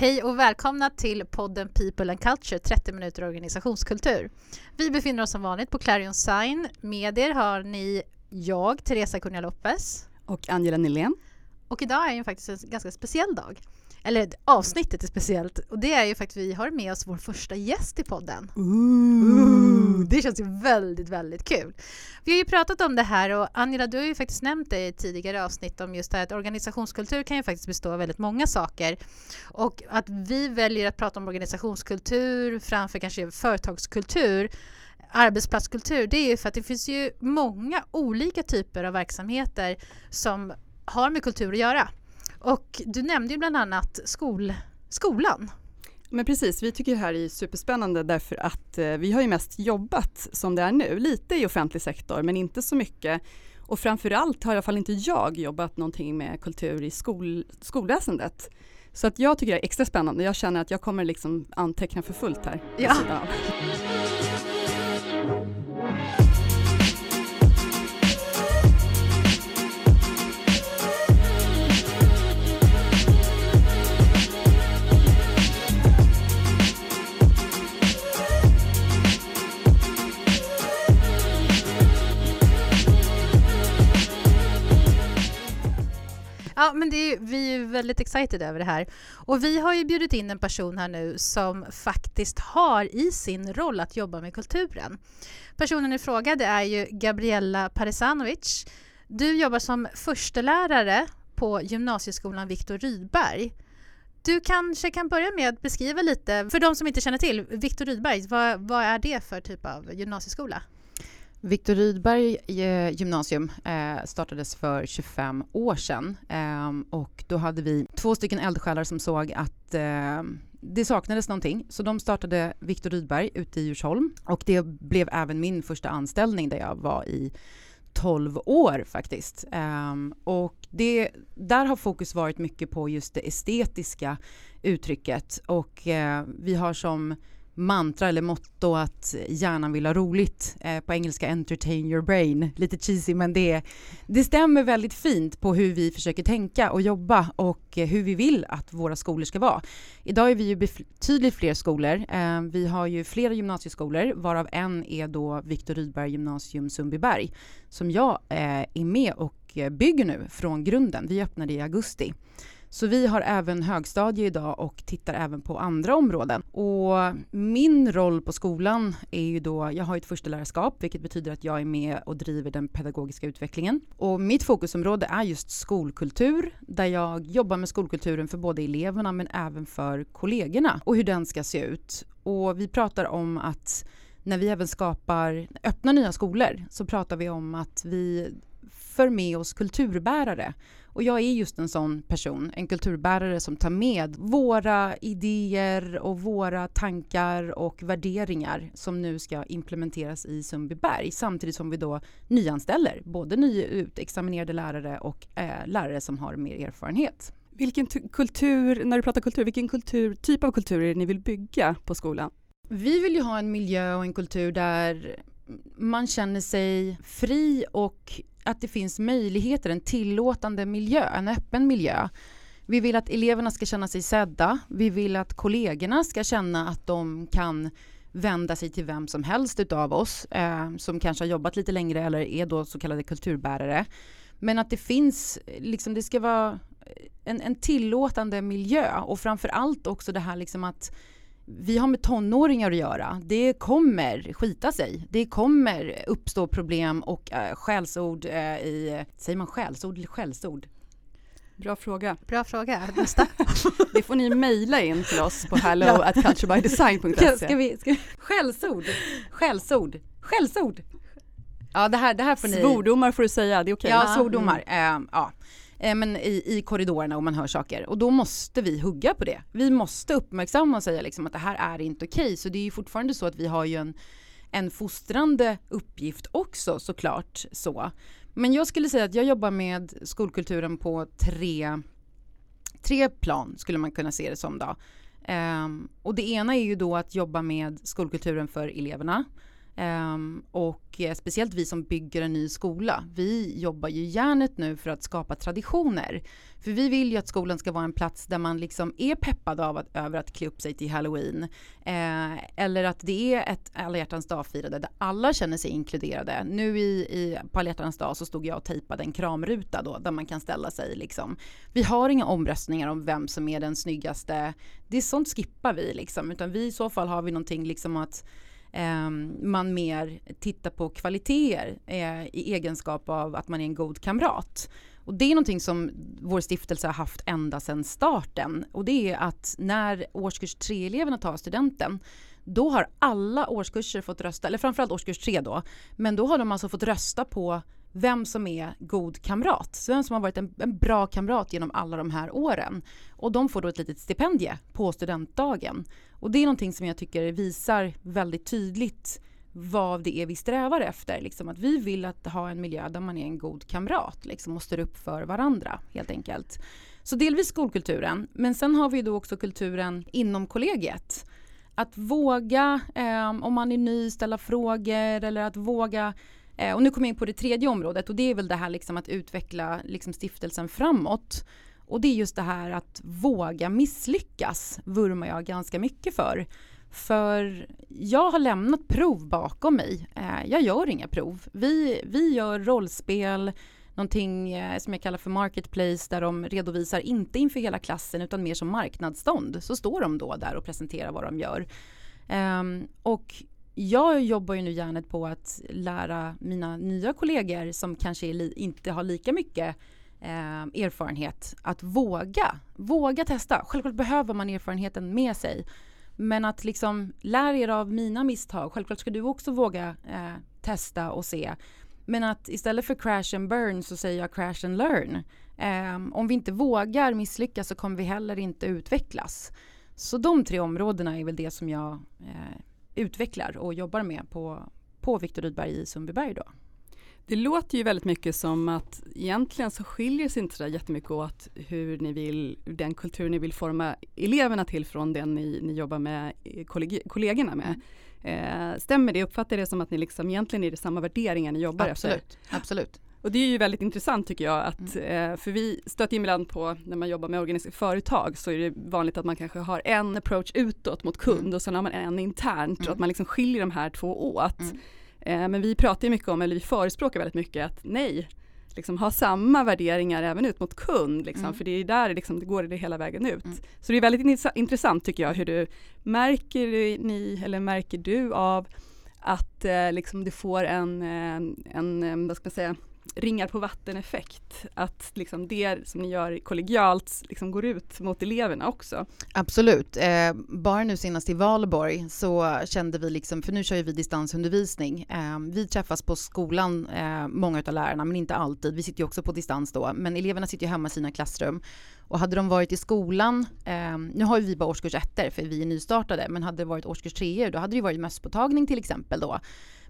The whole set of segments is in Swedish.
Hej och välkomna till podden People and Culture 30 minuter organisationskultur. Vi befinner oss som vanligt på Clarion Sign. Med er har ni jag, Teresa Cunha Lopez. Och Angela Nylén. Och idag är ju faktiskt en ganska speciell dag. Eller avsnittet är speciellt och det är ju faktiskt vi har med oss vår första gäst i podden. Ooh, det känns ju väldigt, väldigt kul. Vi har ju pratat om det här och Angela, du har ju faktiskt nämnt det i tidigare avsnitt om just det här att organisationskultur kan ju faktiskt bestå av väldigt många saker. Och att vi väljer att prata om organisationskultur framför kanske företagskultur arbetsplatskultur, det är ju för att det finns ju många olika typer av verksamheter som har med kultur att göra. Och du nämnde ju bland annat skol, skolan. Men precis, vi tycker det här är superspännande därför att eh, vi har ju mest jobbat som det är nu, lite i offentlig sektor men inte så mycket. Och framförallt har i alla fall inte jag jobbat någonting med kultur i skol, skolväsendet. Så att jag tycker det är extra spännande. Jag känner att jag kommer liksom anteckna för fullt här. Ja. Ja, men det är, vi är väldigt excited över det här. Och vi har ju bjudit in en person här nu som faktiskt har i sin roll att jobba med kulturen. Personen i fråga det är ju Gabriella Parisanovic. Du jobbar som förstelärare på gymnasieskolan Viktor Rydberg. Du kanske kan börja med att beskriva lite, för de som inte känner till Viktor Rydberg, vad, vad är det för typ av gymnasieskola? Viktor Rydberg eh, gymnasium eh, startades för 25 år sedan. Ehm, och då hade vi två stycken eldsjälar som såg att ehm, det saknades någonting. Så de startade Viktor Rydberg ute i Djursholm. Och det blev även min första anställning där jag var i 12 år faktiskt. Ehm, och det, där har fokus varit mycket på just det estetiska uttrycket. Och eh, vi har som mantra eller motto att hjärnan vill ha roligt. Eh, på engelska entertain your brain. Lite cheesy men det, det stämmer väldigt fint på hur vi försöker tänka och jobba och hur vi vill att våra skolor ska vara. Idag är vi ju betydligt fler skolor. Eh, vi har ju flera gymnasieskolor varav en är då Viktor Rydberg gymnasium Sundbyberg som jag eh, är med och bygger nu från grunden. Vi öppnade i augusti. Så vi har även högstadie idag och tittar även på andra områden. Och min roll på skolan är ju då, jag har ett förstelärarskap vilket betyder att jag är med och driver den pedagogiska utvecklingen. Och mitt fokusområde är just skolkultur där jag jobbar med skolkulturen för både eleverna men även för kollegorna och hur den ska se ut. Och vi pratar om att när vi även skapar, öppna nya skolor så pratar vi om att vi för med oss kulturbärare och jag är just en sån person, en kulturbärare som tar med våra idéer och våra tankar och värderingar som nu ska implementeras i Sundbyberg samtidigt som vi då nyanställer både nyutexaminerade lärare och eh, lärare som har mer erfarenhet. Vilken kultur, när du pratar kultur, vilken kultur, typ av kultur är det ni vill bygga på skolan? Vi vill ju ha en miljö och en kultur där man känner sig fri och att det finns möjligheter, en tillåtande miljö, en öppen miljö. Vi vill att eleverna ska känna sig sedda. Vi vill att kollegorna ska känna att de kan vända sig till vem som helst utav oss eh, som kanske har jobbat lite längre eller är då så kallade kulturbärare. Men att det finns, liksom det ska vara en, en tillåtande miljö och framför allt också det här liksom att vi har med tonåringar att göra. Det kommer skita sig. Det kommer uppstå problem och äh, skällsord äh, i... Säger man skällsord eller skällsord? Bra fråga. Bra fråga. Nästa. det får ni mejla in till oss på hello ja. at culturebydesign.se. Ska vi, ska vi, skällsord. Skällsord. Skällsord. Ja, det här, det här får ni... Svordomar får du säga, det är okej. Okay. Ja, svordomar. Mm. Uh, ja eh, men i, i korridorerna och man hör saker. Och då måste vi hugga på det. Vi måste uppmärksamma och säga liksom att det här är inte okej. Okay. Så det är ju fortfarande så att vi har ju en, en fostrande uppgift också såklart så. Men jag skulle säga att jag jobbar med skolkulturen på tre, tre plan skulle man kunna se det som då. Um, och det ena är ju då att jobba med skolkulturen för eleverna. Um, och eh, speciellt vi som bygger en ny skola, vi jobbar ju hjärnet nu för att skapa traditioner. För vi vill ju att skolan ska vara en plats där man liksom är peppad av att, över att klä upp sig till halloween. Eh, eller att det är ett alla hjärtans dag-firande där alla känner sig inkluderade. Nu i, i, på alla hjärtans dag så stod jag och tejpade en kramruta då där man kan ställa sig liksom. Vi har inga omröstningar om vem som är den snyggaste. Det är sånt skippar vi liksom. Utan vi i så fall har vi någonting liksom att eh, man mer tittar på kvaliteter eh, i egenskap av att man är en god kamrat. Och det är någonting som vår stiftelse har haft ända sedan starten. Och det är att när årskurs 3-eleverna tar studenten då har alla årskurser fått rösta, eller framförallt årskurs 3 då, men då har de alltså fått rösta på vem som är god kamrat. Så vem som har varit en, en, bra kamrat genom alla de här åren. Och de får då ett litet stipendie på studentdagen. Och det är någonting som jag tycker visar väldigt tydligt vad det är vi strävar efter. Liksom att vi vill att ha en miljö där man är en god kamrat liksom, och står upp för varandra helt enkelt. Så delvis skolkulturen, men sen har vi då också kulturen inom kollegiet. Att våga, eh, om man är ny, ställa frågor eller att våga eh, och nu kommer jag in på det tredje området och det är väl det här liksom att utveckla liksom stiftelsen framåt. Och det är just det här att våga misslyckas vurmar jag ganska mycket för. För jag har lämnat prov bakom mig. Eh, jag gör inga prov. Vi, vi gör rollspel, någonting eh, som jag kallar för marketplace där de redovisar inte inför hela klassen utan mer som marknadsstånd. Så står de då där och presenterar vad de gör. Ehm, och jag jobbar ju nu hjärnet på att lära mina nya kollegor som kanske inte har lika mycket eh, erfarenhet att våga, våga testa. Självklart behöver man erfarenheten med sig. Men att liksom lär er av mina misstag. Självklart ska du också våga eh, testa och se. Men att istället för crash and burn så säger jag crash and learn. Eh, om vi inte vågar misslyckas så kommer vi heller inte utvecklas. Så de tre områdena är väl det som jag eh, utvecklar och jobbar med på, på Viktor Rydberg i Sundbyberg då. Det låter ju väldigt mycket som att egentligen så skiljer sig inte så jättemycket åt hur ni vill, den kultur ni vill forma eleverna till från den ni, ni jobbar med kolleg kollegorna med. Eh, stämmer det? Uppfattar det som att ni liksom egentligen är det samma värderingar ni jobbar absolut, efter? Absolut. Och det är ju väldigt intressant tycker jag att, mm. eh, för vi stöter ibland på när man jobbar med företag så är det vanligt att man kanske har en approach utåt mot kund mm. och sen har man en internt mm. och att man liksom skiljer de här två åt. Mm. Eh, men vi pratar ju mycket om, eller vi förespråkar väldigt mycket att nej, liksom ha samma värderingar även ut mot kund, liksom, mm. för det är där liksom, det går det hela vägen ut. Mm. Så det är väldigt intressant tycker jag hur du, märker ni eller märker du av att eh, liksom, det får en, en, eh, en, vad ska man säga, ringar på vatten-effekt. Att liksom det som ni gör kollegialt liksom går ut mot eleverna också. Absolut. Eh, bara nu senast i Valborg så kände vi, liksom, för nu kör ju vi distansundervisning. Eh, vi träffas på skolan, eh, många av lärarna, men inte alltid. Vi sitter ju också på distans då, men eleverna sitter ju hemma i sina klassrum. Och hade de varit i skolan, eh, nu har ju vi bara årskurs ettor för vi är nystartade, men hade det varit årskurs treor då hade det varit mösspåtagning till exempel då.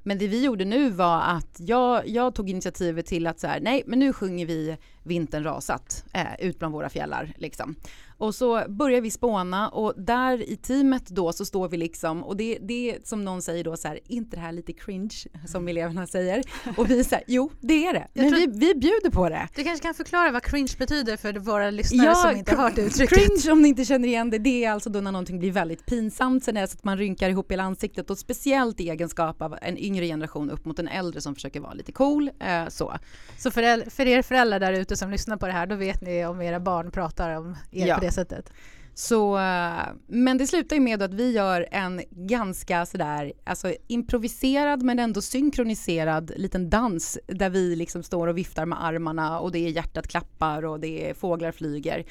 Men det vi gjorde nu var att jag, jag tog initiativet till att så här, nej men nu sjunger vi Vintern rasat eh, ut bland våra fjällar liksom. Och så börjar vi spåna och där i teamet då så står vi liksom och det, det är som någon säger då så här, inte det här lite cringe som eleverna säger? Och vi säger, jo det är det, men vi, vi bjuder på det. Du kanske kan förklara vad cringe betyder för våra lyssnare ja, som inte har hört uttrycket? Cringe om ni inte känner igen det, det är alltså då när någonting blir väldigt pinsamt, sen är det så att man rynkar ihop hela ansiktet och speciellt i egenskap av en yngre generation upp mot en äldre som försöker vara lite cool. Eh, så så för, för er föräldrar där ute som lyssnar på det här, då vet ni om era barn pratar om er ja. på det sättet. Så, eh, men det slutar ju med att vi gör en ganska sådär, alltså improviserad men ändå synkroniserad liten dans där vi liksom står och viftar med armarna och det är hjärtat klappar och det är fåglar flyger.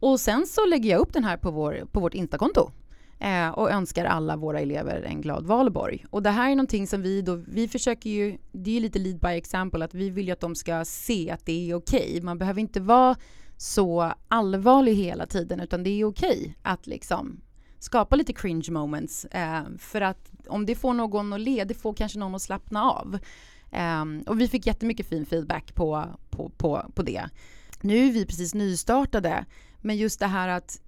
Och sen så lägger jag upp den här på, vår, på vårt Instakonto eh, och önskar alla våra elever en glad valborg. Och det här är någonting som vi då, vi försöker ju, det är ju lite lead by example, att vi vill ju att de ska se att det är okej. Okay. Man behöver inte vara så allvarlig hela tiden utan det är okej att liksom skapa lite cringe moments eh, för att om det får någon att le, det får kanske någon att slappna av. Eh, och vi fick jättemycket fin feedback på, på, på, på det. Nu är vi precis nystartade, men just det här att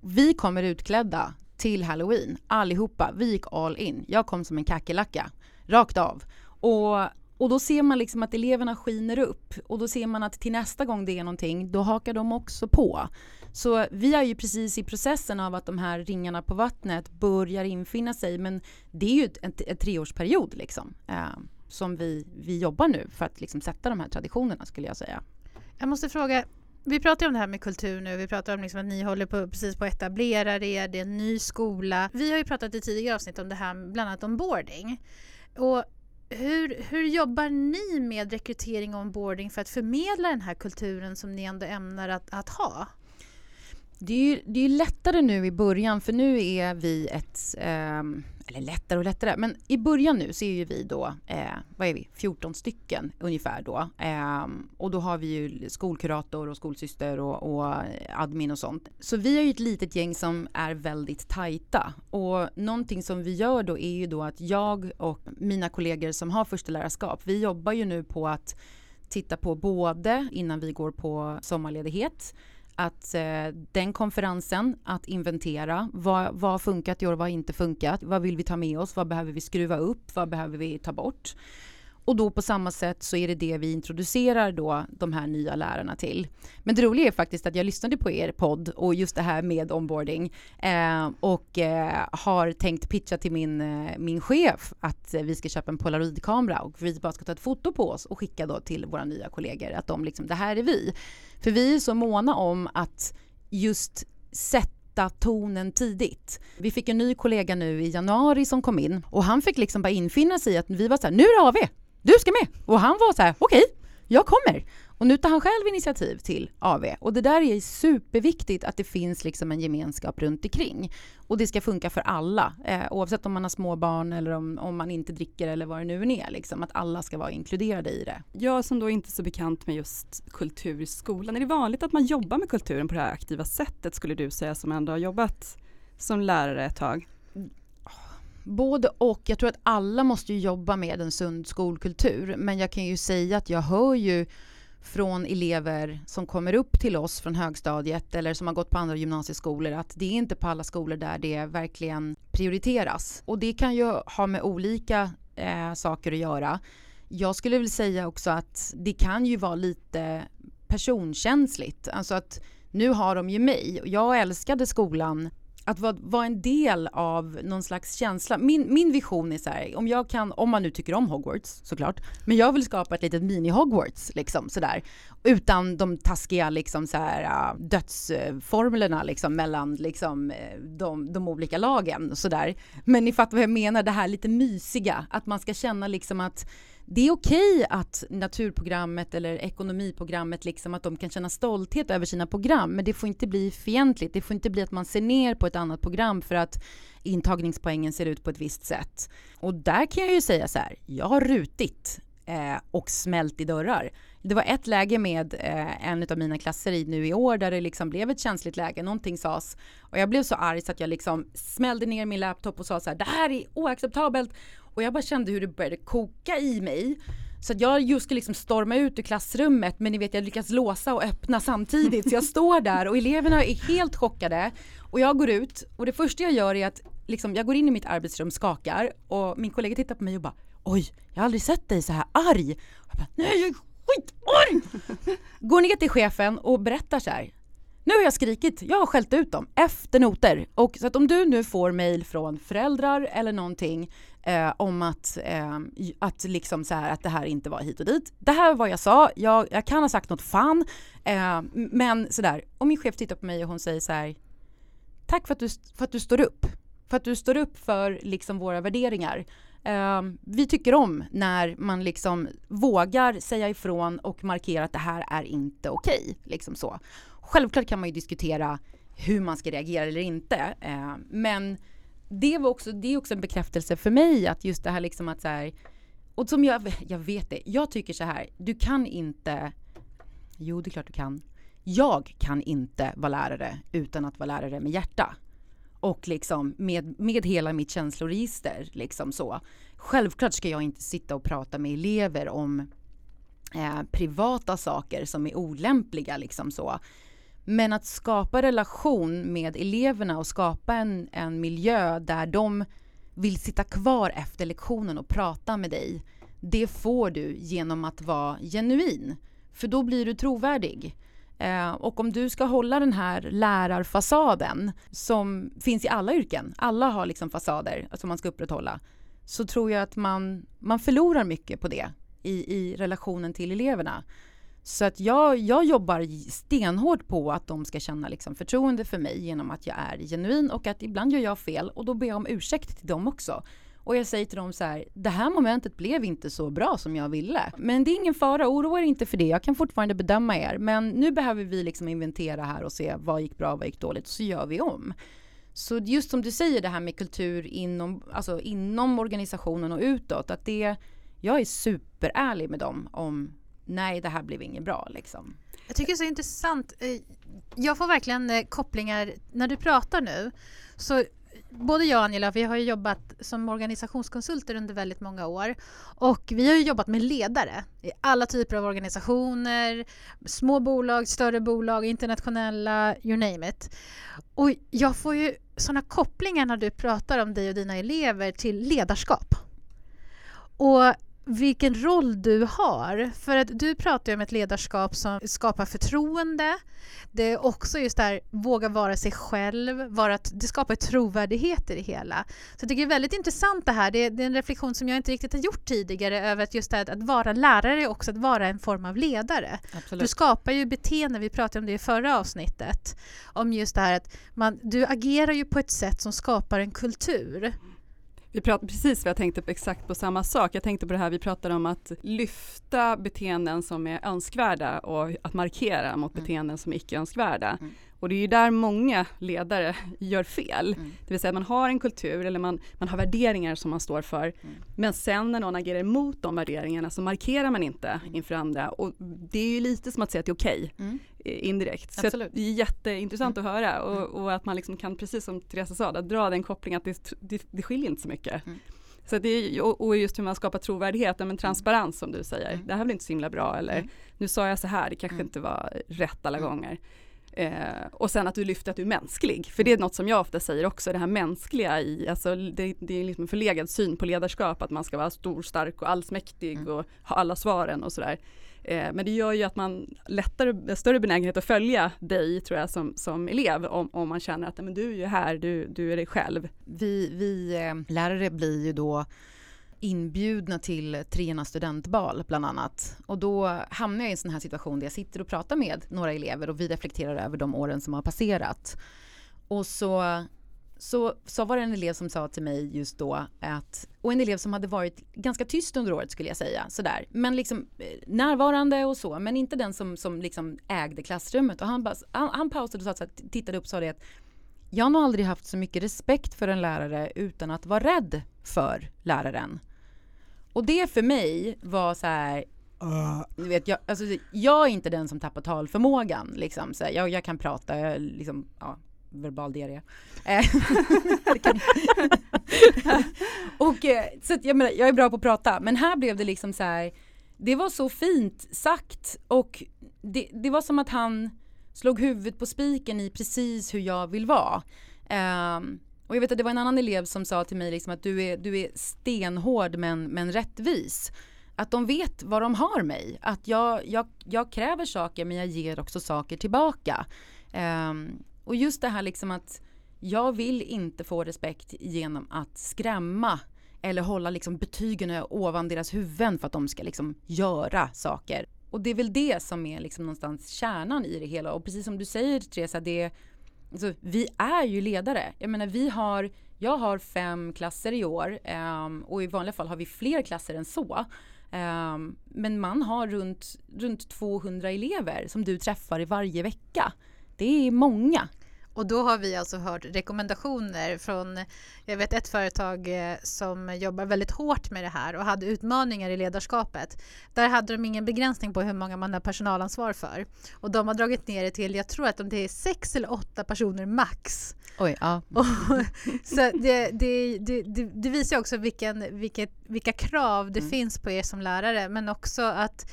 vi kommer utklädda till halloween. Allihopa, vi gick all in. Jag kom som en kackerlacka, rakt av. Och, och då ser man liksom att eleverna skiner upp och då ser man att till nästa gång det är någonting, då hakar de också på. Så vi är ju precis i processen av att de här ringarna på vattnet börjar infinna sig men det är ju en, en treårsperiod liksom eh, som vi, vi jobbar nu för att liksom sätta de här traditionerna skulle jag säga. Jag måste fråga, vi pratar om det här med kultur nu, vi pratar om liksom att ni håller på, precis på att etablera er, det är en ny skola. Vi har ju pratat i tidigare avsnitt om det här, bland annat om boarding. Och hur, hur jobbar ni med rekrytering och onboarding för att förmedla den här kulturen som ni ändå ämnar att, att ha? Det är ju det är lättare nu i början för nu är vi ett, eh, eller lättare och lättare, men i början nu så är ju vi då, eh, vad är vi, 14 stycken ungefär då. Eh, och då har vi ju skolkurator och skolsyster och, och, admin och sånt. Så vi är ju ett litet gäng som är väldigt tajta. Och någonting som vi gör då är ju då att jag och mina kollegor som har första lärarskap, vi jobbar ju nu på att titta på både innan vi går på sommarledighet att eh, den konferensen, att inventera vad, vad har funkat i år, vad har inte funkat, vad vill vi ta med oss, vad behöver vi skruva upp, vad behöver vi ta bort? Och då på samma sätt så är det det vi introducerar då de här nya lärarna till. Men det roliga är faktiskt att jag lyssnade på er podd och just det här med onboarding eh, och eh, har tänkt pitcha till min, eh, min chef att vi ska köpa en polaroidkamera och vi bara ska ta ett foto på oss och skicka då till våra nya kollegor att de liksom, det här är vi. För vi är så måna om att just sätta tonen tidigt. Vi fick en ny kollega nu i januari som kom in och han fick liksom bara infinna sig i att vi var så här, nu är det AV, du ska med! Och han var så här, okej, okay, jag kommer. Och nu tar han själv initiativ till AV. Och det där är superviktigt att det finns liksom en gemenskap runt omkring. Och det ska funka för alla, eh, oavsett om man har små barn eller om, om man inte dricker eller vad det nu är. Liksom, att alla ska vara inkluderade i det. Jag som då inte är så bekant med just kultur i skolan, är det vanligt att man jobbar med kulturen på det här aktiva sättet skulle du säga som ändå har jobbat som lärare ett tag? Både och. Jag tror att alla måste jobba med en sund skolkultur. Men jag kan ju säga att jag hör ju från elever som kommer upp till oss från högstadiet eller som har gått på andra gymnasieskolor att det är inte på alla skolor där det verkligen prioriteras. Och det kan ju ha med olika eh, saker att göra. Jag skulle vilja säga också att det kan ju vara lite personkänsligt. Alltså att nu har de ju mig. Jag älskade skolan att vara, vara, en del av någon slags känsla. Min, min vision är så här, om jag kan, om man nu tycker om Hogwarts såklart, men jag vill skapa ett litet mini-Hogwarts liksom sådär. Utan de taskiga liksom så här äh, dödsformlerna liksom mellan liksom äh, de, de olika lagen sådär. Men ni fattar vad jag menar, det här lite mysiga, att man ska känna liksom att det är okej att naturprogrammet eller ekonomiprogrammet, liksom att de kan känna stolthet över sina program, men det får inte bli fientligt. Det får inte bli att man ser ner på ett annat program för att intagningspoängen ser ut på ett visst sätt. Och där kan jag ju säga så här, jag har rutit eh, och smält i dörrar. Det var ett läge med eh, en av mina klasser i, nu i år där det liksom blev ett känsligt läge, någonting sades och jag blev så arg så att jag liksom smällde ner min laptop och sa så här, det här är oacceptabelt och jag bara kände hur det började koka i mig. Så att jag just skulle liksom storma ut ur klassrummet men ni vet jag lyckas låsa och öppna samtidigt så jag står där och eleverna är helt chockade och jag går ut och det första jag gör är att liksom, jag går in i mitt arbetsrum, skakar och min kollega tittar på mig och bara oj, jag har aldrig sett dig så här arg. Jag bara, Nej, jag är skitarg! Går ner till chefen och berättar så här nu har jag skrikit, jag har skällt ut dem efter noter. Och så att om du nu får mejl från föräldrar eller någonting eh, om att, eh, att, liksom så här, att det här inte var hit och dit. Det här var vad jag sa, jag, jag kan ha sagt något fan. Eh, men sådär, och min chef tittar på mig och hon säger så här, tack för att du, för att du står upp. För att du står upp för liksom våra värderingar. Uh, vi tycker om när man liksom vågar säga ifrån och markera att det här är inte okej. Okay, liksom så. Självklart kan man ju diskutera hur man ska reagera eller inte. Uh, men det, var också, det är också en bekräftelse för mig att just det här liksom att så här, och som jag, jag vet det, jag tycker så här, du kan inte, jo det är klart du kan. Jag kan inte vara lärare utan att vara lärare med hjärta och liksom med, med hela mitt känsloregister. Liksom så. Självklart ska jag inte sitta och prata med elever om eh, privata saker som är olämpliga. Liksom så. Men att skapa relation med eleverna och skapa en, en miljö där de vill sitta kvar efter lektionen och prata med dig. Det får du genom att vara genuin. För då blir du trovärdig. Eh, och om du ska hålla den här lärarfasaden som finns i alla yrken, alla har liksom fasader som man ska upprätthålla, så tror jag att man, man förlorar mycket på det i, i relationen till eleverna. Så att jag, jag jobbar stenhårt på att de ska känna liksom förtroende för mig genom att jag är genuin och att ibland gör jag fel och då ber jag om ursäkt till dem också. Och jag säger till dem så här, det här momentet blev inte så bra som jag ville. Men det är ingen fara, oroa er inte för det. Jag kan fortfarande bedöma er. Men nu behöver vi liksom inventera här och se vad gick bra, vad gick dåligt, så gör vi om. Så just som du säger det här med kultur inom, alltså inom organisationen och utåt, att det, jag är superärlig med dem om nej, det här blev inget bra liksom. Jag tycker det är så intressant. Eh, jag får verkligen eh, kopplingar när du pratar nu. Så både jag och Angela, vi har jobbat som organisationskonsulter under väldigt många år och vi har jobbat med ledare i alla typer av organisationer, små bolag, större bolag, internationella, you name it. Och jag får ju sådana kopplingar när du pratar om dig och dina elever till ledarskap. Och vilken roll du har. För att du pratar ju om ett ledarskap som skapar förtroende. Det är också just det här, våga vara sig själv. Vara, det skapar trovärdighet i det hela. Så jag tycker det är väldigt intressant det här. Det är, det är en reflektion som jag inte riktigt har gjort tidigare över att just det här, att vara lärare är också att vara en form av ledare. Absolut. Du skapar ju beteende, vi pratade om det i förra avsnittet, om just det här att man, du agerar ju på ett sätt som skapar en kultur. Vi pratade precis, jag tänkte exakt på samma sak. Jag tänkte på det här vi pratade om att lyfta beteenden som är önskvärda och att markera mot mm. beteenden som är icke önskvärda. Mm. Och det är ju där många ledare gör fel. Mm. Det vill säga man har en kultur eller man, man har värderingar som man står för. Mm. Men sen när någon agerar emot de värderingarna så markerar man inte mm. inför andra. Och det är ju lite som att säga att det är okej. Okay, mm. indirekt. Så det är jätteintressant mm. att höra och, mm. och, att man liksom kan, precis som Teresa sa, dra den kopplingen att det, det, det skiljer inte så mycket. Så det är, och just hur man skapar trovärdighet, men transparens som du säger. Det här blev inte så himla bra eller nu sa jag så här, det kanske inte var rätt alla gånger. Eh, och sen att du lyfter att du är mänsklig, för det är något som jag ofta säger också, det här mänskliga i, alltså det, det är liksom en förlegad syn på ledarskap, att man ska vara stor, stark och allsmäktig mm. och ha alla svaren och sådär. Eh, men det gör ju att man lättare, större benägenhet att följa dig tror jag som, som elev om, om man känner att men du är ju här, du, du är dig själv. Vi, vi eh, lärare blir ju då inbjudna till Trena studentbal bland annat. Och då hamnar jag i en sån här situation där jag sitter och pratar med några elever och vi reflekterar över de åren som har passerat. Och så, så, så var det en elev som sa till mig just då att, och en elev som hade varit ganska tyst under året skulle jag säga, sådär, men liksom eh, närvarande och så, men inte den som, som liksom ägde klassrummet. Och han, bara, han, han pausade och sa, tittade upp och sa det att jag har nog aldrig haft så mycket respekt för en lärare utan att vara rädd för läraren. Och det för mig var så här, Uh. vet, jag, alltså, jag är inte den som tappar talförmågan. Liksom, så här, jag, jag kan prata, jag, liksom, ja, verbal diarré. Eh, och, eh, så jag, menar, jag är bra på att prata, men här blev det liksom så här, det var så fint sagt och det, det var som att han slog huvudet på spiken i precis hur jag vill vara. Um, och jag vet att det var en annan elev som sa till mig liksom att du är, du är stenhård men, men rättvis. Att de vet vad de har mig. Att jag, jag, jag kräver saker men jag ger också saker tillbaka. Um, och just det här liksom att jag vill inte få respekt genom att skrämma eller hålla liksom betygen ovan deras huvuden för att de ska liksom göra saker. Och det är väl det som är liksom någonstans kärnan i det hela. Och precis som du säger Teresa, det alltså, vi är ju ledare. Jag menar, vi har, jag har fem klasser i år um, och i vanliga fall har vi fler klasser än så. Um, men man har runt, runt 200 elever som du träffar i varje vecka. Det är många. Och då har vi alltså hört rekommendationer från, jag vet ett företag eh, som jobbar väldigt hårt med det här och hade utmaningar i ledarskapet. Där hade de ingen begränsning på hur många man har personalansvar för. Och de har dragit ner det till, jag tror att det är sex eller åtta personer max. Oj, ja. Och, så det, det, det, det, visar också vilken, vilket, vilka krav det mm. finns på er som lärare men också att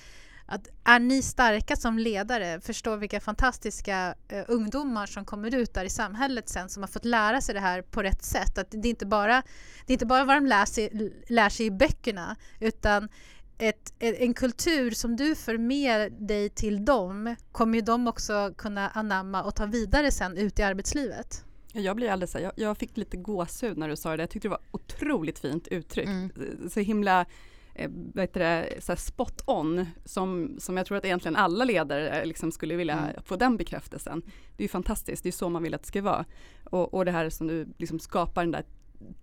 att är ni starka som ledare, förstå vilka fantastiska eh, ungdomar som kommer ut där i samhället sen som har fått lära sig det här på rätt sätt. Att det är inte bara, det är inte bara vad de lär sig, lär sig i böckerna utan ett, en kultur som du för med dig till dem kommer ju de också kunna anamma och ta vidare sen ut i arbetslivet. Jag blir alldeles jag, jag fick lite gåshud när du sa det. Jag tyckte det var otroligt fint uttryckt. Mm. Så himla eh, det, så spot on som, som jag tror att egentligen alla ledare eh, liksom skulle vilja mm. få den bekräftelsen. Det är ju fantastiskt, det är så man vill att det ska vara. Och, och det här som du liksom skapar den där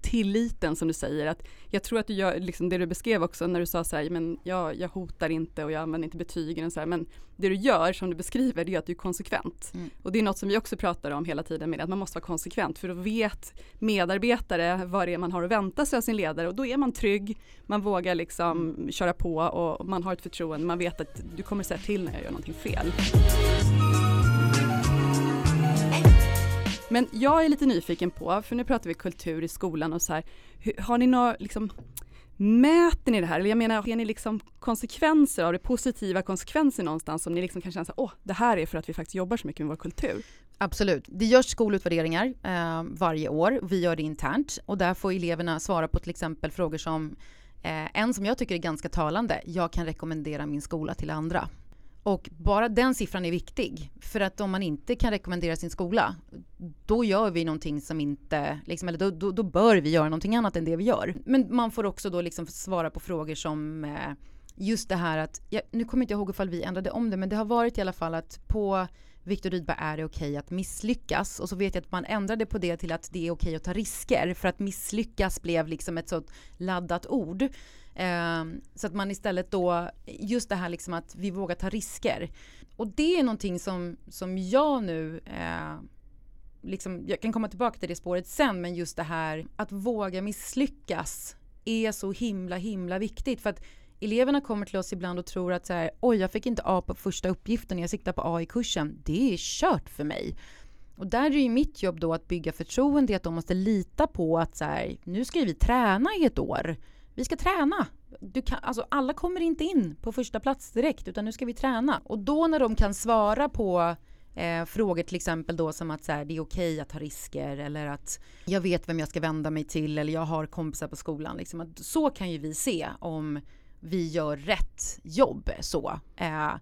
tilliten som du säger. Att jag tror att du gör liksom det du beskrev också när du sa så här, men jag, jag hotar inte och jag använder inte betygen och så här, men det du gör som du beskriver det är att du är konsekvent. Mm. Och det är något som vi också pratar om hela tiden med att man måste vara konsekvent för då vet medarbetare vad det är man har att vänta sig av sin ledare och då är man trygg, man vågar liksom mm. köra på och man har ett förtroende, man vet att du kommer säga till när jag gör någonting fel. Men jag är lite nyfiken på, för nu pratar vi kultur i skolan och så här, har ni några liksom Mäter ni det här? Eller jag menar, ser ni liksom konsekvenser av det, positiva konsekvenser någonstans som ni liksom kan känna att åh, det här är för att vi faktiskt jobbar så mycket med vår kultur? Absolut. Det görs skolutvärderingar eh, varje år. Vi gör det internt och där får eleverna svara på till exempel frågor som eh, en som jag tycker är ganska talande. Jag kan rekommendera min skola till andra. Och bara den siffran är viktig. För att om man inte kan rekommendera sin skola, då gör vi någonting som inte, liksom, eller då, då, då, bör vi göra någonting annat än det vi gör. Men man får också då liksom svara på frågor som eh, just det här att, ja, nu kommer inte jag ihåg ifall vi ändrade om det, men det har varit i alla fall att på Viktor Rydberg är det okej okay att misslyckas och så vet jag att man ändrade på det till att det är okej okay att ta risker för att misslyckas blev liksom ett så laddat ord. Eh, så att man istället då, just det här liksom att vi vågar ta risker. Och det är någonting som, som jag nu, eh, liksom, jag kan komma tillbaka till det spåret sen, men just det här att våga misslyckas är så himla himla viktigt. För att eleverna kommer till oss ibland och tror att så här, oj jag fick inte A på första uppgiften, jag siktar på A i kursen. Det är kört för mig. Och där är ju mitt jobb då att bygga förtroende, att de måste lita på att så här, nu ska vi träna i ett år vi ska träna. Du kan, alltså alla kommer inte in på första plats direkt utan nu ska vi träna. Och då när de kan svara på eh, frågor till exempel då som att så här, det är okej att ta risker eller att jag vet vem jag ska vända mig till eller jag har kompisar på skolan. Liksom, att så kan ju vi se om vi gör rätt jobb så. Eh,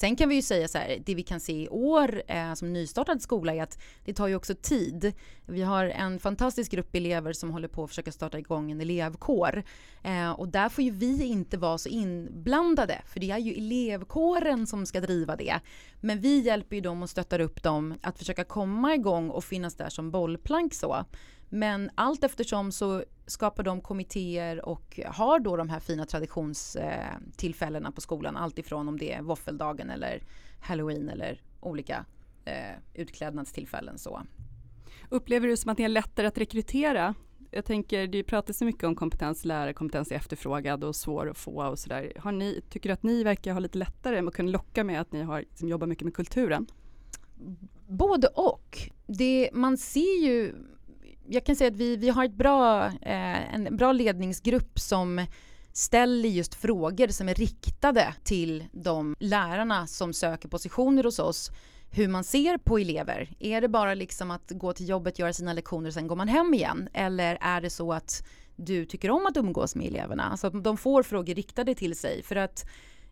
Sen kan vi ju säga så här, det vi kan se i år eh, som nystartad skola är att det tar ju också tid. Vi har en fantastisk grupp elever som håller på att försöka starta igång en elevkår. Eh, och där får ju vi inte vara så inblandade, för det är ju elevkåren som ska driva det. Men vi hjälper ju dem och stöttar upp dem att försöka komma igång och finnas där som bollplank så. Men allt eftersom så skapar de kommittéer och har då de här fina traditionstillfällena på skolan. Alltifrån om det är våffeldagen eller halloween eller olika eh, utklädnadstillfällen. Så. Upplever du som att ni är lättare att rekrytera? Jag tänker, det pratas så mycket om kompetens, lärarkompetens är efterfrågad och svår att få och sådär. Ni, tycker du att ni verkar ha lite lättare att kunna locka med att ni har, liksom, jobbar mycket med kulturen? Både och. Det, man ser ju jag kan säga att vi, vi har ett bra, eh, en bra ledningsgrupp som ställer just frågor som är riktade till de lärarna som söker positioner hos oss hur man ser på elever. Är det bara liksom att gå till jobbet, göra sina lektioner och sen går man hem igen? Eller är det så att du tycker om att umgås med eleverna? Alltså att de får frågor riktade till sig. För att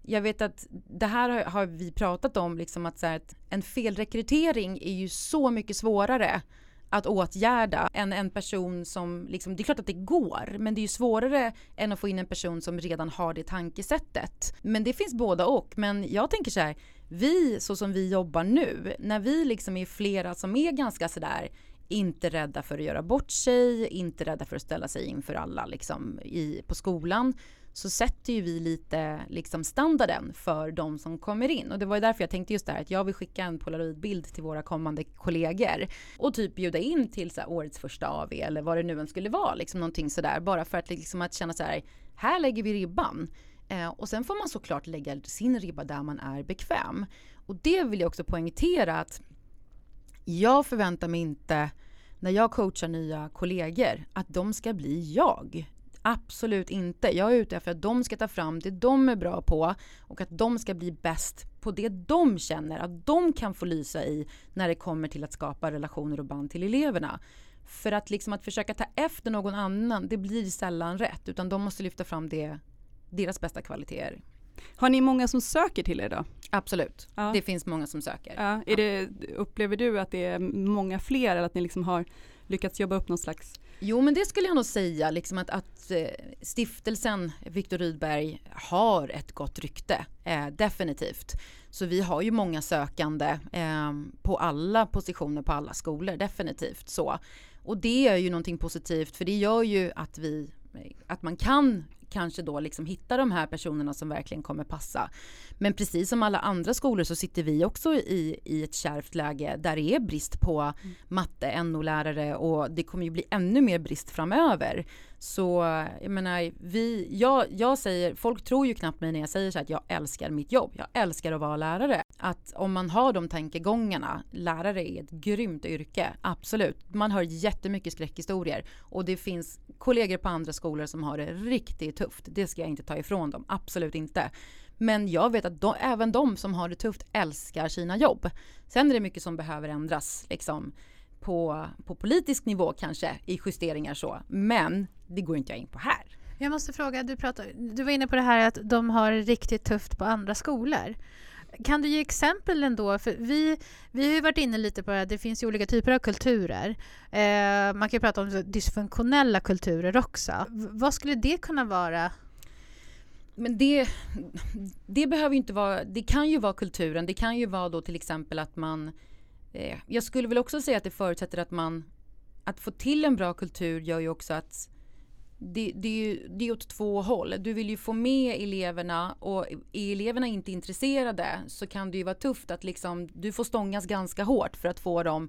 jag vet att det här har vi pratat om, liksom att, så här, att en felrekrytering är ju så mycket svårare att åtgärda än en person som, liksom, det är klart att det går, men det är ju svårare än att få in en person som redan har det tankesättet. Men det finns båda och, men jag tänker så här, vi så som vi jobbar nu, när vi liksom är flera som är ganska sådär inte rädda för att göra bort sig, inte rädda för att ställa sig inför alla liksom, i, på skolan så sätter ju vi lite liksom standarden för de som kommer in. Och det var ju därför jag tänkte just det här att jag vill skicka en polaroidbild till våra kommande kollegor och typ bjuda in till så här, årets första AV eller vad det nu än skulle vara, liksom någonting sådär bara för att liksom att känna så här, här lägger vi ribban. Eh, och sen får man såklart lägga sin ribba där man är bekväm. Och det vill jag också poängtera att jag förväntar mig inte när jag coachar nya kollegor att de ska bli jag Absolut inte. Jag är ute efter att de ska ta fram det de är bra på och att de ska bli bäst på det de känner att de kan få lysa i när det kommer till att skapa relationer och band till eleverna. För att liksom att försöka ta efter någon annan, det blir sällan rätt utan de måste lyfta fram det, deras bästa kvaliteter. Har ni många som söker till er då? Absolut, Ja. det finns många som söker. Ja, är det, upplever du att det är många fler eller att ni liksom har lyckats jobba upp någon slags Jo, men det skulle jag nog säga, liksom att, att eh, stiftelsen Viktor Rydberg har ett gott rykte, eh, definitivt. Så vi har ju många sökande eh, på alla positioner på alla skolor, definitivt så. Och det är ju någonting positivt, för det gör ju att vi, att man kan kanske då liksom hitta de här personerna som verkligen kommer passa. Men precis som alla andra skolor så sitter vi också i, i ett kärvt läge där det är brist på matte, NO-lärare och det kommer ju bli ännu mer brist framöver. Så jag menar, vi, jag, jag säger, folk tror ju knappt mig när jag säger så här att jag älskar mitt jobb. Jag älskar att vara lärare. Att om man har de tankegångarna, lärare är ett grymt yrke, absolut. Man hör jättemycket skräckhistorier och det finns kollegor på andra skolor som har det riktigt tufft. Det ska jag inte ta ifrån dem, absolut inte. Men jag vet att de, även de som har det tufft älskar sina jobb. Sen är det mycket som behöver ändras liksom, på, på politisk nivå kanske i justeringar så. Men det går inte jag in på här. Jag måste fråga, du, pratar, du var inne på det här att de har det riktigt tufft på andra skolor. Kan du ge exempel ändå? För vi, vi har ju varit inne lite på att det finns ju olika typer av kulturer. Eh, man kan ju prata om dysfunktionella kulturer också. V- vad skulle det kunna vara? Men det, det behöver ju inte vara, det kan ju vara kulturen, det kan ju vara då till exempel att man, eh, jag skulle väl också säga att det förutsätter att man, att få till en bra kultur gör ju också att det, det, är ju, det är åt två håll. Du vill ju få med eleverna och är eleverna inte intresserade så kan det ju vara tufft att liksom, du får stångas ganska hårt för att få dem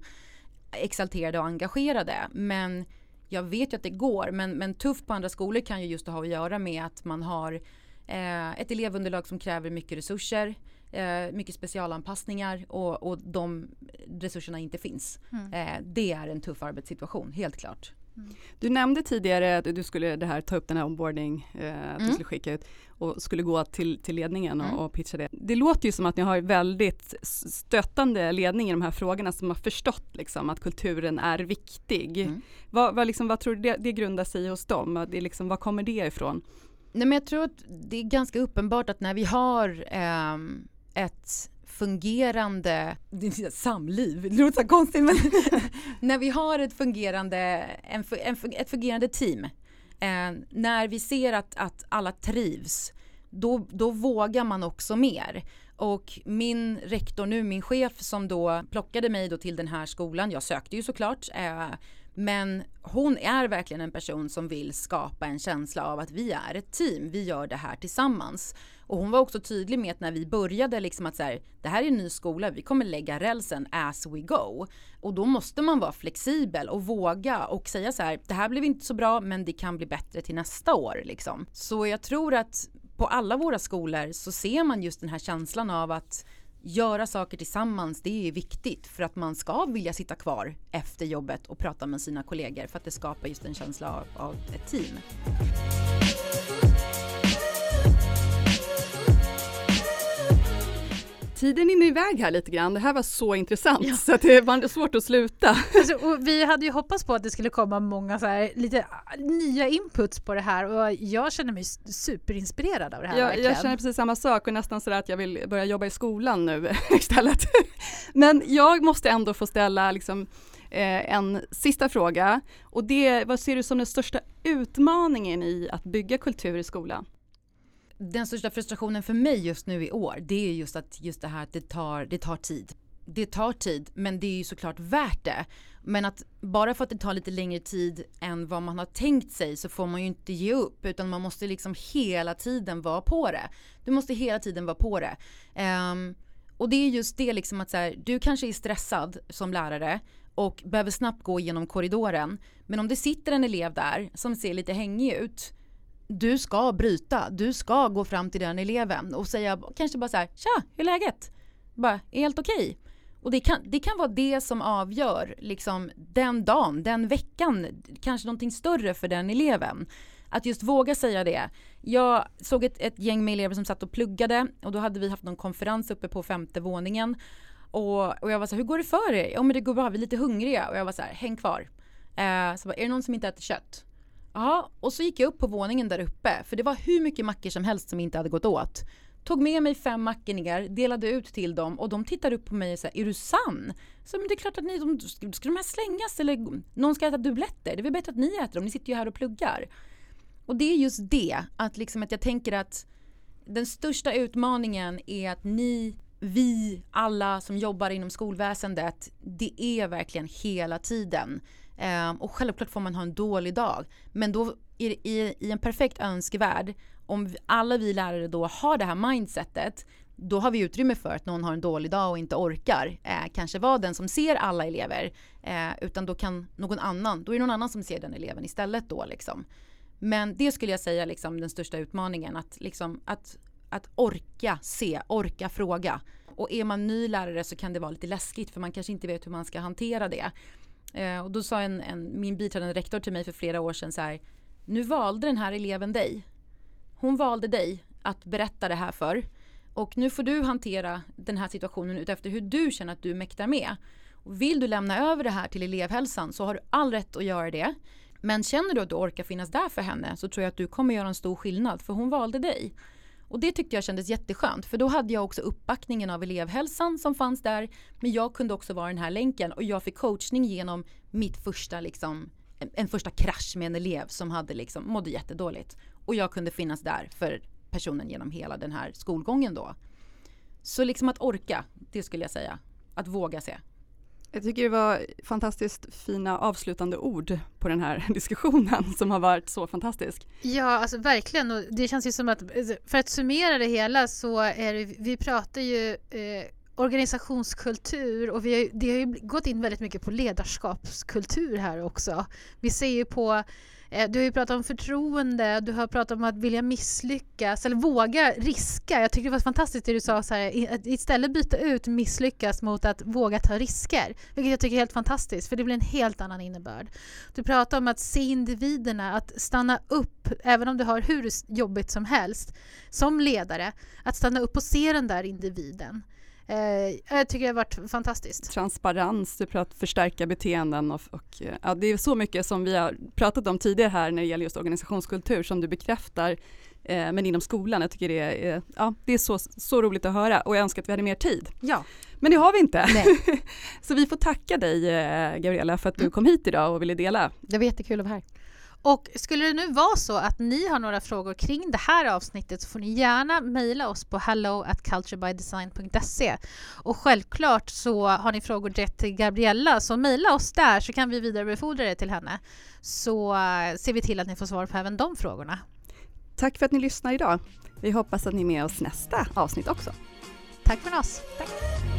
exalterade och engagerade. Men jag vet ju att det går, men, men tufft på andra skolor kan ju just ha att göra med att man har eh, ett elevunderlag som kräver mycket resurser, eh, mycket specialanpassningar och, och de resurserna inte finns. Eh, det är en tuff arbetssituation, helt klart. Du nämnde tidigare att du skulle det här, ta upp den här onboarding, eh, att du Mm. skulle skicka ut och skulle gå till, till ledningen och, Mm. och pitcha det. Det låter ju som att ni har väldigt stöttande ledning i de här frågorna som har förstått liksom, att kulturen är viktig. Mm. Vad, vad, liksom, vad tror du det, det grundar sig hos dem? Det liksom, var kommer det ifrån? Nej, men jag tror att det är ganska uppenbart att när vi har ehm, ett fungerande samliv, det låter så konstigt men när vi har ett fungerande, en, en, ett fungerande team, eh, när vi ser att, att alla trivs, då, då vågar man också mer. Och min rektor nu, min chef som då plockade mig då till den här skolan, jag sökte ju såklart, eh, men hon är verkligen en person som vill skapa en känsla av att vi är ett team, vi gör det här tillsammans. Och hon var också tydlig med att när vi började liksom att så här, det här är en ny skola, vi kommer lägga rälsen as we go. Och då måste man vara flexibel och våga och säga så här, det här blev inte så bra men det kan bli bättre till nästa år liksom. Så jag tror att på alla våra skolor så ser man just den här känslan av att göra saker tillsammans, det är viktigt för att man ska vilja sitta kvar efter jobbet och prata med sina kollegor för att det skapar just en känsla av, av ett team. Tiden rinner iväg här lite grann. Det här var så intressant så att det var svårt att sluta. Alltså, vi hade ju hoppats på att det skulle komma många så här, lite ah, nya inputs på det här och jag känner mig superinspirerad av det här Jag, verkligen. jag känner precis samma sak och nästan sådär att jag vill börja jobba i skolan nu istället. Men jag måste ändå få ställa liksom, eh, en sista fråga och det vad ser du som den största utmaningen i att bygga kultur i skolan? Den största frustrationen för mig just nu i år, det är just att just det här att det tar, det tar tid. Det tar tid, men det är ju såklart värt det. Men att bara för att det tar lite längre tid än vad man har tänkt sig så får man ju inte ge upp utan man måste liksom hela tiden vara på det. Du måste hela tiden vara på det. Um, och det är just det liksom att så här, du kanske är stressad som lärare och behöver snabbt gå igenom korridoren. Men om det sitter en elev där som ser lite hängig ut du ska bryta, du ska gå fram till den eleven och säga kanske bara så här, tja, hur är läget? Bara, är helt okej? Och det kan, det kan vara det som avgör liksom den dagen, den veckan, kanske någonting större för den eleven. Att just våga säga det. Jag såg ett, ett gäng med elever som satt och pluggade och då hade vi haft någon konferens uppe på femte våningen. Och, och jag var så här, hur går det för er? Ja men det går bra, vi är lite hungriga. Och jag var så här, häng kvar. Eh, så bara, är det någon som inte äter kött? Ja, och så gick jag upp på våningen där uppe för det var hur mycket mackor som helst som inte hade gått åt. Tog med mig fem mackor ner, delade ut till dem och de tittade upp på mig och sa är du sann? Så men det är klart att ni, de, ska de här slängas eller någon ska äta dubbletter? Det är väl bättre att ni äter dem, ni sitter ju här och pluggar. Och det är just det, att liksom att jag tänker att den största utmaningen är att ni vi, alla som jobbar inom skolväsendet, det är verkligen hela tiden. Um, och självklart får man ha en dålig dag. Men då i, i, i en perfekt önskevärld, om alla vi lärare då har det här mindsetet, då har vi utrymme för att någon har en dålig dag och inte orkar eh, kanske vara den som ser alla elever. Eh, utan då kan någon annan, då är det någon annan som ser den eleven istället då liksom. Men det skulle jag säga liksom den största utmaningen, att, liksom, att, att orka se, orka fråga. Och är man ny lärare så kan det vara lite läskigt för man kanske inte vet hur man ska hantera det. Eh, och då sa en, en, min biträdande rektor till mig för flera år sedan så här, nu valde den här eleven dig. Hon valde dig att berätta det här för. Och nu får du hantera den här situationen utefter hur du känner att du mäktar med. Och vill du lämna över det här till elevhälsan så har du all rätt att göra det. Men känner du att du orkar finnas där för henne så tror jag att du kommer göra en stor skillnad för hon valde dig. Och det tyckte jag kändes jätteskönt för då hade jag också uppbackningen av elevhälsan som fanns där. Men jag kunde också vara den här länken och jag fick coachning genom mitt första liksom en, en första krasch med en elev som hade liksom mådde jättedåligt. Och jag kunde finnas där för personen genom hela den här skolgången då. Så liksom att orka, det skulle jag säga. Att våga se. Jag tycker det var fantastiskt fina avslutande ord på den här diskussionen som har varit så fantastisk. Ja, alltså verkligen. Och det känns ju som att alltså, för att summera det hela så är det, vi pratar ju eh, organisationskultur och vi har, det har ju gått in väldigt mycket på ledarskapskultur här också. Vi ser ju på eh, du har ju pratat om förtroende, du har pratat om att vilja misslyckas eller våga riska. Jag tycker det var fantastiskt det du sa, så här, att istället byta ut misslyckas mot att våga ta risker. Vilket jag tycker är helt fantastiskt, för det blir en helt annan innebörd. Du pratar om att se individerna, att stanna upp, även om du har hur jobbigt som helst, som ledare, att stanna upp och se den där individen. Eh, jag tycker det har varit fantastiskt. Transparens, du pratar förstärka beteenden och, och ja, det är så mycket som vi har pratat om tidigare här när det gäller just organisationskultur som du bekräftar eh, men inom skolan. Jag tycker det är, ja, det är så, så roligt att höra och jag önskar att vi hade mer tid. Ja. Men det har vi inte. så vi får tacka dig eh, Gabriella för att du mm. kom hit idag och ville dela. Det var jättekul att vara här. Och skulle det nu vara så att ni har några frågor kring det här avsnittet så får ni gärna mejla oss på hello at culturebydesign.se. Och självklart så har ni frågor direkt till Gabriella så mejla oss där så kan vi vidarebefordra det till henne. Så uh, ser vi till att ni får svar på även de frågorna. Tack för att ni lyssnar idag. Vi hoppas att ni är med oss nästa avsnitt också. Tack från oss. Tack.